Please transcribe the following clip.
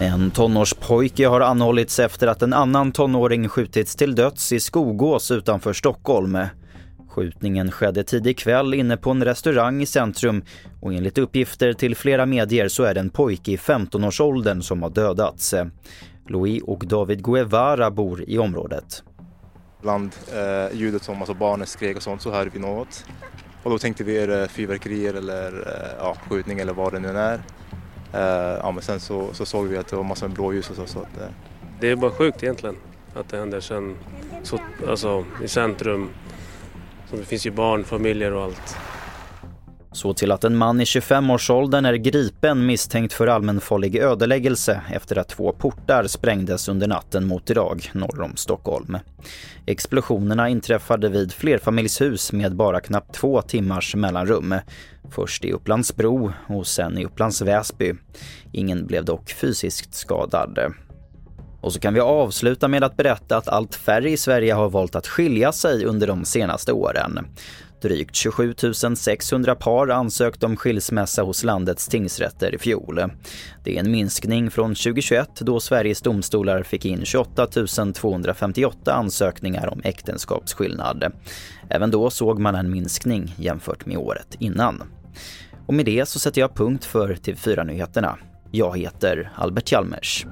En tonårspojke har anhållits efter att en annan tonåring skjutits till döds i Skogås utanför Stockholm. Skjutningen skedde tidig kväll inne på en restaurang i centrum och enligt uppgifter till flera medier så är det en pojke i 15-årsåldern som har dödats. Louis och David Guevara bor i området. Bland eh, ljudet som alltså barnen skrek och sånt så hörde vi något. Och då tänkte vi är det fyrverkerier eller eh, ja, skjutning eller vad det nu är. Eh, ja, men sen så, så, såg vi att det var massor med blåljus och så. så att. Eh. Det är bara sjukt egentligen att det händer sen, så, alltså, i centrum. Så det finns ju barn, familjer och allt. Så till att en man i 25-årsåldern är gripen misstänkt för allmänfarlig ödeläggelse efter att två portar sprängdes under natten mot Idag norr om Stockholm. Explosionerna inträffade vid flerfamiljshus med bara knappt två timmars mellanrum. Först i Upplandsbro och sen i Upplands Väsby. Ingen blev dock fysiskt skadad. Och så kan vi avsluta med att berätta att allt färre i Sverige har valt att skilja sig under de senaste åren. Drygt 27 600 par ansökte om skilsmässa hos landets tingsrätter i fjol. Det är en minskning från 2021 då Sveriges domstolar fick in 28 258 ansökningar om äktenskapsskillnad. Även då såg man en minskning jämfört med året innan. Och med det så sätter jag punkt för TV4-nyheterna. Jag heter Albert Hjalmers.